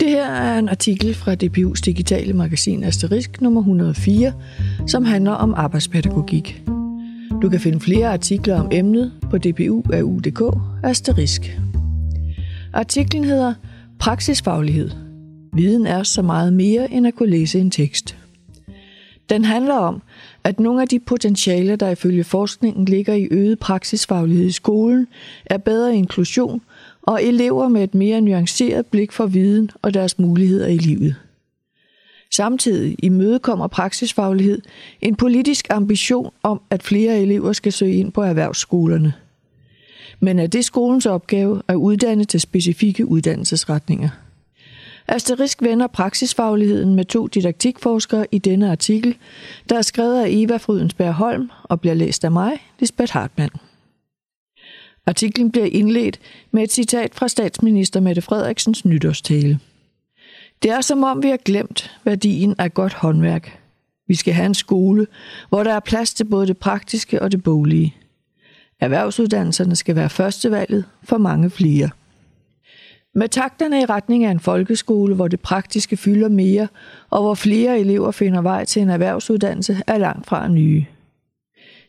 Det her er en artikel fra DPU's digitale magasin Asterisk nummer 104, som handler om arbejdspædagogik. Du kan finde flere artikler om emnet på dpu.au.dk Asterisk. Artiklen hedder Praksisfaglighed. Viden er så meget mere end at kunne læse en tekst. Den handler om, at nogle af de potentialer, der ifølge forskningen ligger i øget praksisfaglighed i skolen, er bedre inklusion og elever med et mere nuanceret blik for viden og deres muligheder i livet. Samtidig imødekommer praksisfaglighed en politisk ambition om, at flere elever skal søge ind på erhvervsskolerne. Men er det skolens opgave at uddanne til specifikke uddannelsesretninger? Asterisk vender praksisfagligheden med to didaktikforskere i denne artikel, der er skrevet af Eva Frydensberg Holm og bliver læst af mig, Lisbeth Hartmann. Artiklen bliver indledt med et citat fra statsminister Mette Frederiksens nytårstale. Det er som om vi har glemt værdien af godt håndværk. Vi skal have en skole, hvor der er plads til både det praktiske og det boglige. Erhvervsuddannelserne skal være førstevalget for mange flere. Med takterne i retning af en folkeskole, hvor det praktiske fylder mere, og hvor flere elever finder vej til en erhvervsuddannelse, er langt fra nye.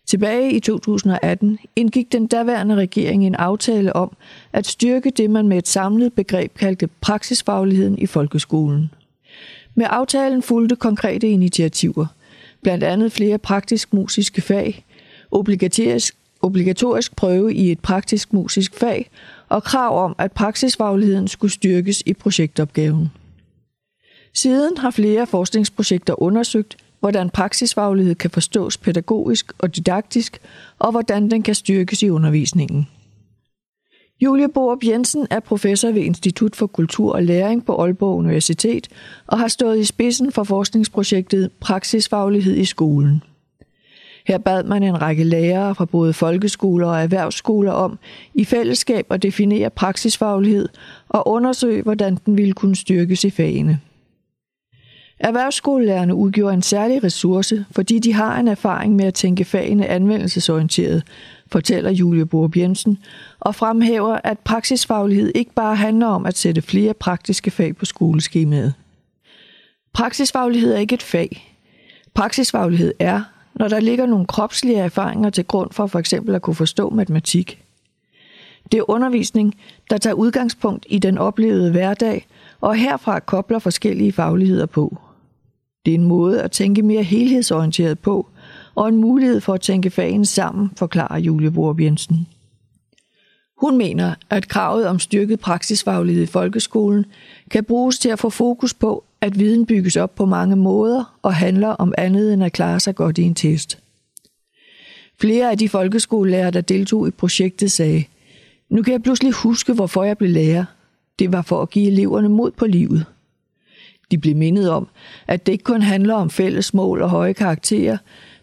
Tilbage i 2018 indgik den daværende regering en aftale om at styrke det, man med et samlet begreb kaldte praksisfagligheden i folkeskolen. Med aftalen fulgte konkrete initiativer, blandt andet flere praktisk-musiske fag, obligatorisk, obligatorisk prøve i et praktisk-musisk fag og krav om, at praksisfagligheden skulle styrkes i projektopgaven. Siden har flere forskningsprojekter undersøgt, hvordan praksisfaglighed kan forstås pædagogisk og didaktisk, og hvordan den kan styrkes i undervisningen. Julie Borup Jensen er professor ved Institut for Kultur og Læring på Aalborg Universitet og har stået i spidsen for forskningsprojektet Praksisfaglighed i skolen. Her bad man en række lærere fra både folkeskoler og erhvervsskoler om i fællesskab at definere praksisfaglighed og undersøge, hvordan den ville kunne styrkes i fagene. Erhvervsskolelærerne udgjorde en særlig ressource, fordi de har en erfaring med at tænke fagene anvendelsesorienteret, fortæller Julie Borup Jensen, og fremhæver, at praksisfaglighed ikke bare handler om at sætte flere praktiske fag på skoleskemaet. Praksisfaglighed er ikke et fag. Praksisfaglighed er, når der ligger nogle kropslige erfaringer til grund for for eksempel at kunne forstå matematik. Det er undervisning, der tager udgangspunkt i den oplevede hverdag, og herfra kobler forskellige fagligheder på. Det er en måde at tænke mere helhedsorienteret på, og en mulighed for at tænke fagene sammen, forklarer Julie Borup Jensen. Hun mener, at kravet om styrket praksisfaglighed i folkeskolen kan bruges til at få fokus på, at viden bygges op på mange måder og handler om andet end at klare sig godt i en test. Flere af de folkeskolelærer, der deltog i projektet, sagde, nu kan jeg pludselig huske, hvorfor jeg blev lærer. Det var for at give eleverne mod på livet. De blev mindet om, at det ikke kun handler om fælles mål og høje karakterer,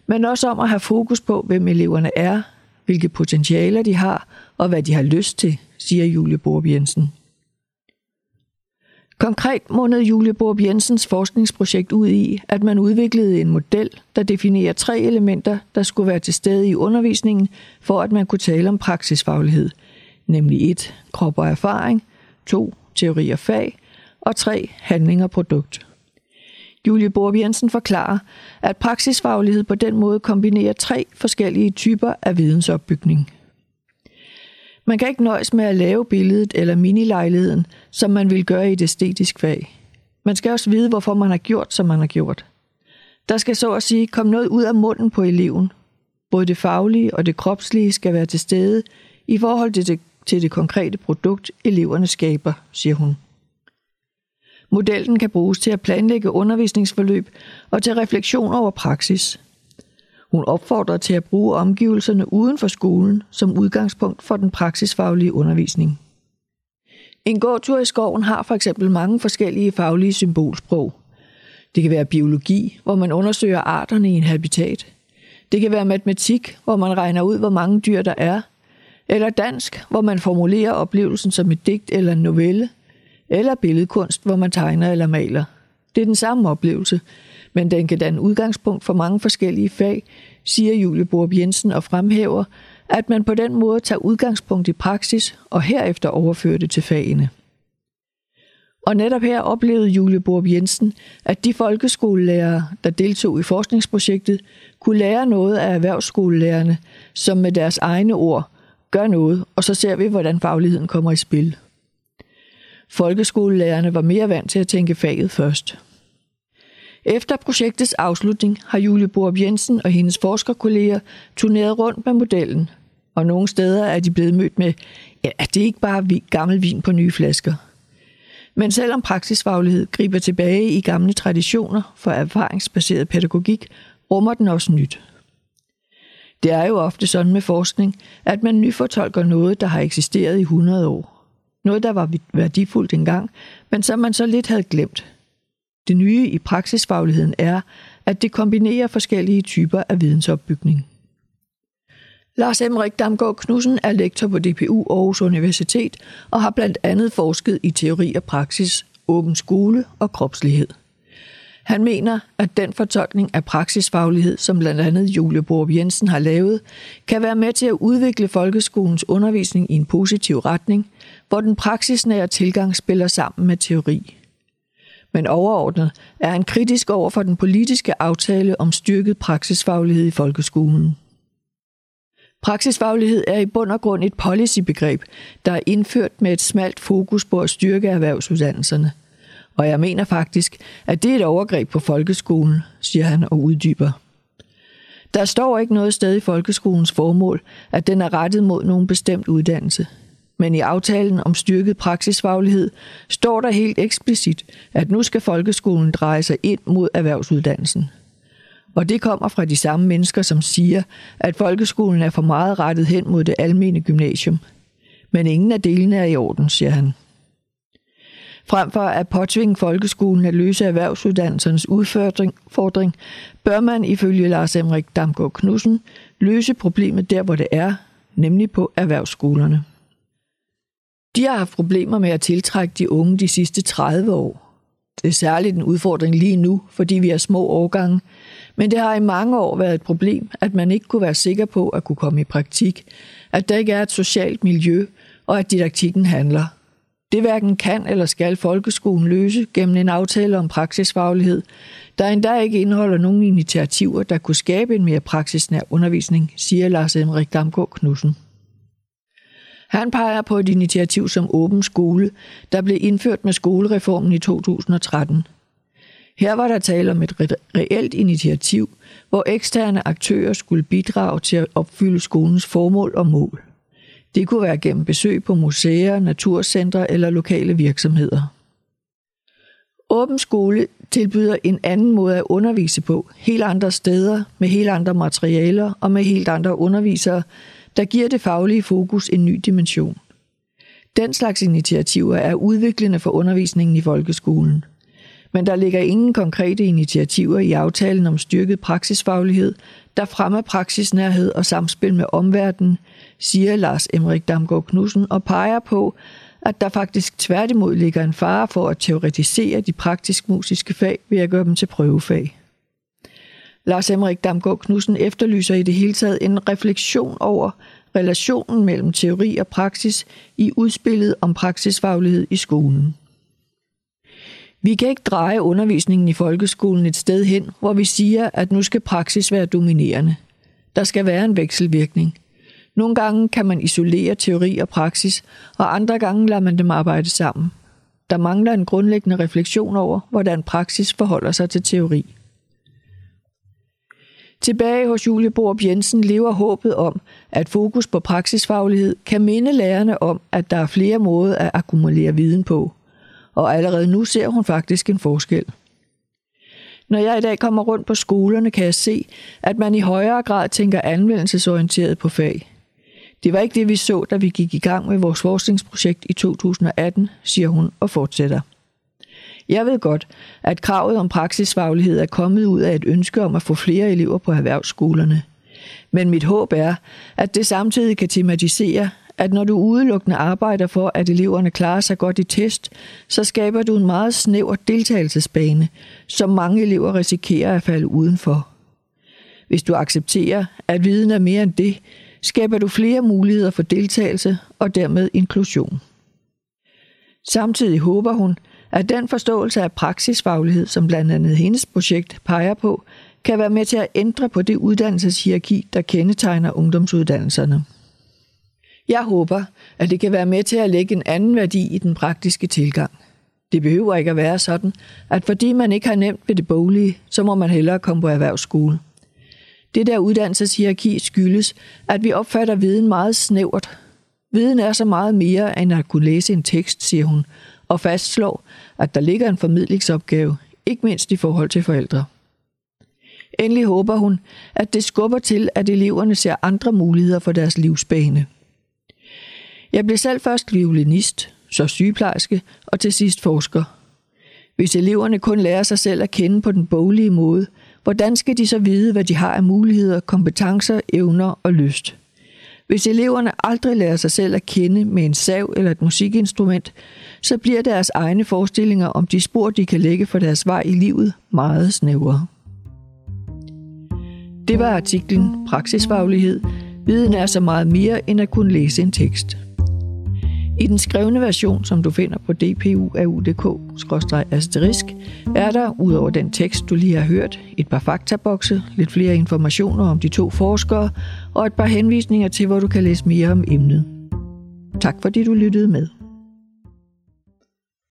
men også om at have fokus på, hvem eleverne er, hvilke potentialer de har og hvad de har lyst til, siger Julie Borup Jensen. Konkret måned Julie Borup Jensens forskningsprojekt ud i, at man udviklede en model, der definerer tre elementer, der skulle være til stede i undervisningen, for at man kunne tale om praksisfaglighed. Nemlig 1. Krop og erfaring, 2. Teori og fag, og 3. Handling og produkt. Julie Borb Jensen forklarer, at praksisfaglighed på den måde kombinerer tre forskellige typer af vidensopbygning. Man kan ikke nøjes med at lave billedet eller minilejligheden, som man vil gøre i et æstetisk fag. Man skal også vide, hvorfor man har gjort, som man har gjort. Der skal så at sige komme noget ud af munden på eleven. Både det faglige og det kropslige skal være til stede i forhold til det, til det konkrete produkt, eleverne skaber, siger hun. Modellen kan bruges til at planlægge undervisningsforløb og til refleksion over praksis. Hun opfordrer til at bruge omgivelserne uden for skolen som udgangspunkt for den praksisfaglige undervisning. En gåtur i skoven har for eksempel mange forskellige faglige symbolsprog. Det kan være biologi, hvor man undersøger arterne i en habitat. Det kan være matematik, hvor man regner ud, hvor mange dyr der er. Eller dansk, hvor man formulerer oplevelsen som et digt eller en novelle. Eller billedkunst, hvor man tegner eller maler. Det er den samme oplevelse, men den kan danne udgangspunkt for mange forskellige fag, siger Julie Borup Jensen og fremhæver, at man på den måde tager udgangspunkt i praksis og herefter overfører det til fagene. Og netop her oplevede Julie Borb Jensen, at de folkeskolelærere, der deltog i forskningsprojektet, kunne lære noget af erhvervsskolelærerne, som med deres egne ord gør noget, og så ser vi, hvordan fagligheden kommer i spil. Folkeskolelærerne var mere vant til at tænke faget først. Efter projektets afslutning har Julie Borb Jensen og hendes forskerkolleger turneret rundt med modellen, og nogle steder er de blevet mødt med, ja, det er ikke bare gammel vin på nye flasker. Men selvom praksisfaglighed griber tilbage i gamle traditioner for erfaringsbaseret pædagogik, rummer den også nyt. Det er jo ofte sådan med forskning, at man nyfortolker noget, der har eksisteret i 100 år. Noget, der var værdifuldt engang, men som man så lidt havde glemt. Det nye i praksisfagligheden er, at det kombinerer forskellige typer af vidensopbygning. Lars Emrik Damgaard Knudsen er lektor på DPU Aarhus Universitet og har blandt andet forsket i teori og praksis, åben skole og kropslighed. Han mener, at den fortolkning af praksisfaglighed, som blandt andet Julie Borb Jensen har lavet, kan være med til at udvikle folkeskolens undervisning i en positiv retning, hvor den praksisnære tilgang spiller sammen med teori. Men overordnet er han kritisk over for den politiske aftale om styrket praksisfaglighed i folkeskolen. Praksisfaglighed er i bund og grund et policybegreb, der er indført med et smalt fokus på at styrke erhvervsuddannelserne. Og jeg mener faktisk, at det er et overgreb på folkeskolen, siger han og uddyber. Der står ikke noget sted i folkeskolens formål, at den er rettet mod nogen bestemt uddannelse. Men i aftalen om styrket praksisfaglighed står der helt eksplicit, at nu skal folkeskolen dreje sig ind mod erhvervsuddannelsen. Og det kommer fra de samme mennesker, som siger, at folkeskolen er for meget rettet hen mod det almene gymnasium. Men ingen af delene er i orden, siger han. Frem for at påtvinge folkeskolen at løse erhvervsuddannelsernes udfordring, bør man ifølge Lars Emrik Damgaard Knudsen løse problemet der, hvor det er, nemlig på erhvervsskolerne. De har haft problemer med at tiltrække de unge de sidste 30 år. Det er særligt en udfordring lige nu, fordi vi er små årgange, men det har i mange år været et problem, at man ikke kunne være sikker på at kunne komme i praktik, at der ikke er et socialt miljø, og at didaktikken handler. Det hverken kan eller skal folkeskolen løse gennem en aftale om praksisfaglighed, der endda ikke indeholder nogen initiativer, der kunne skabe en mere praksisnær undervisning, siger Lars Emrik Damgaard Knudsen. Han peger på et initiativ som Åben Skole, der blev indført med skolereformen i 2013. Her var der tale om et reelt initiativ, hvor eksterne aktører skulle bidrage til at opfylde skolens formål og mål. Det kunne være gennem besøg på museer, naturcentre eller lokale virksomheder. Åben skole tilbyder en anden måde at undervise på, helt andre steder, med helt andre materialer og med helt andre undervisere, der giver det faglige fokus en ny dimension. Den slags initiativer er udviklende for undervisningen i folkeskolen – men der ligger ingen konkrete initiativer i aftalen om styrket praksisfaglighed, der fremmer praksisnærhed og samspil med omverdenen, siger Lars Emrik Damgaard Knudsen og peger på, at der faktisk tværtimod ligger en fare for at teoretisere de praktisk-musiske fag ved at gøre dem til prøvefag. Lars Emrik Damgaard Knudsen efterlyser i det hele taget en refleksion over relationen mellem teori og praksis i udspillet om praksisfaglighed i skolen. Vi kan ikke dreje undervisningen i folkeskolen et sted hen, hvor vi siger, at nu skal praksis være dominerende. Der skal være en vekselvirkning. Nogle gange kan man isolere teori og praksis, og andre gange lader man dem arbejde sammen. Der mangler en grundlæggende refleksion over, hvordan praksis forholder sig til teori. Tilbage hos Julie Borb Jensen lever håbet om, at fokus på praksisfaglighed kan minde lærerne om, at der er flere måder at akkumulere viden på, og allerede nu ser hun faktisk en forskel. Når jeg i dag kommer rundt på skolerne, kan jeg se, at man i højere grad tænker anvendelsesorienteret på fag. Det var ikke det, vi så, da vi gik i gang med vores forskningsprojekt i 2018, siger hun og fortsætter. Jeg ved godt, at kravet om praksisfaglighed er kommet ud af et ønske om at få flere elever på erhvervsskolerne. Men mit håb er, at det samtidig kan tematisere, at når du udelukkende arbejder for, at eleverne klarer sig godt i test, så skaber du en meget snæver deltagelsesbane, som mange elever risikerer at falde udenfor. Hvis du accepterer, at viden er mere end det, skaber du flere muligheder for deltagelse og dermed inklusion. Samtidig håber hun, at den forståelse af praksisfaglighed, som blandt andet hendes projekt peger på, kan være med til at ændre på det uddannelseshierarki, der kendetegner ungdomsuddannelserne. Jeg håber, at det kan være med til at lægge en anden værdi i den praktiske tilgang. Det behøver ikke at være sådan, at fordi man ikke har nemt ved det boglige, så må man hellere komme på erhvervsskole. Det der uddannelseshierarki skyldes, at vi opfatter viden meget snævert. Viden er så meget mere end at kunne læse en tekst, siger hun, og fastslår, at der ligger en formidlingsopgave, ikke mindst i forhold til forældre. Endelig håber hun, at det skubber til, at eleverne ser andre muligheder for deres livsbane. Jeg blev selv først violinist, så sygeplejerske og til sidst forsker. Hvis eleverne kun lærer sig selv at kende på den boglige måde, hvordan skal de så vide, hvad de har af muligheder, kompetencer, evner og lyst? Hvis eleverne aldrig lærer sig selv at kende med en sav eller et musikinstrument, så bliver deres egne forestillinger om de spor, de kan lægge for deres vej i livet, meget snævere. Det var artiklen Praksisfaglighed. Viden er så meget mere end at kunne læse en tekst. I den skrevne version, som du finder på dpu.dk-asterisk, er der, udover den tekst, du lige har hørt, et par faktabokse, lidt flere informationer om de to forskere og et par henvisninger til, hvor du kan læse mere om emnet. Tak fordi du lyttede med.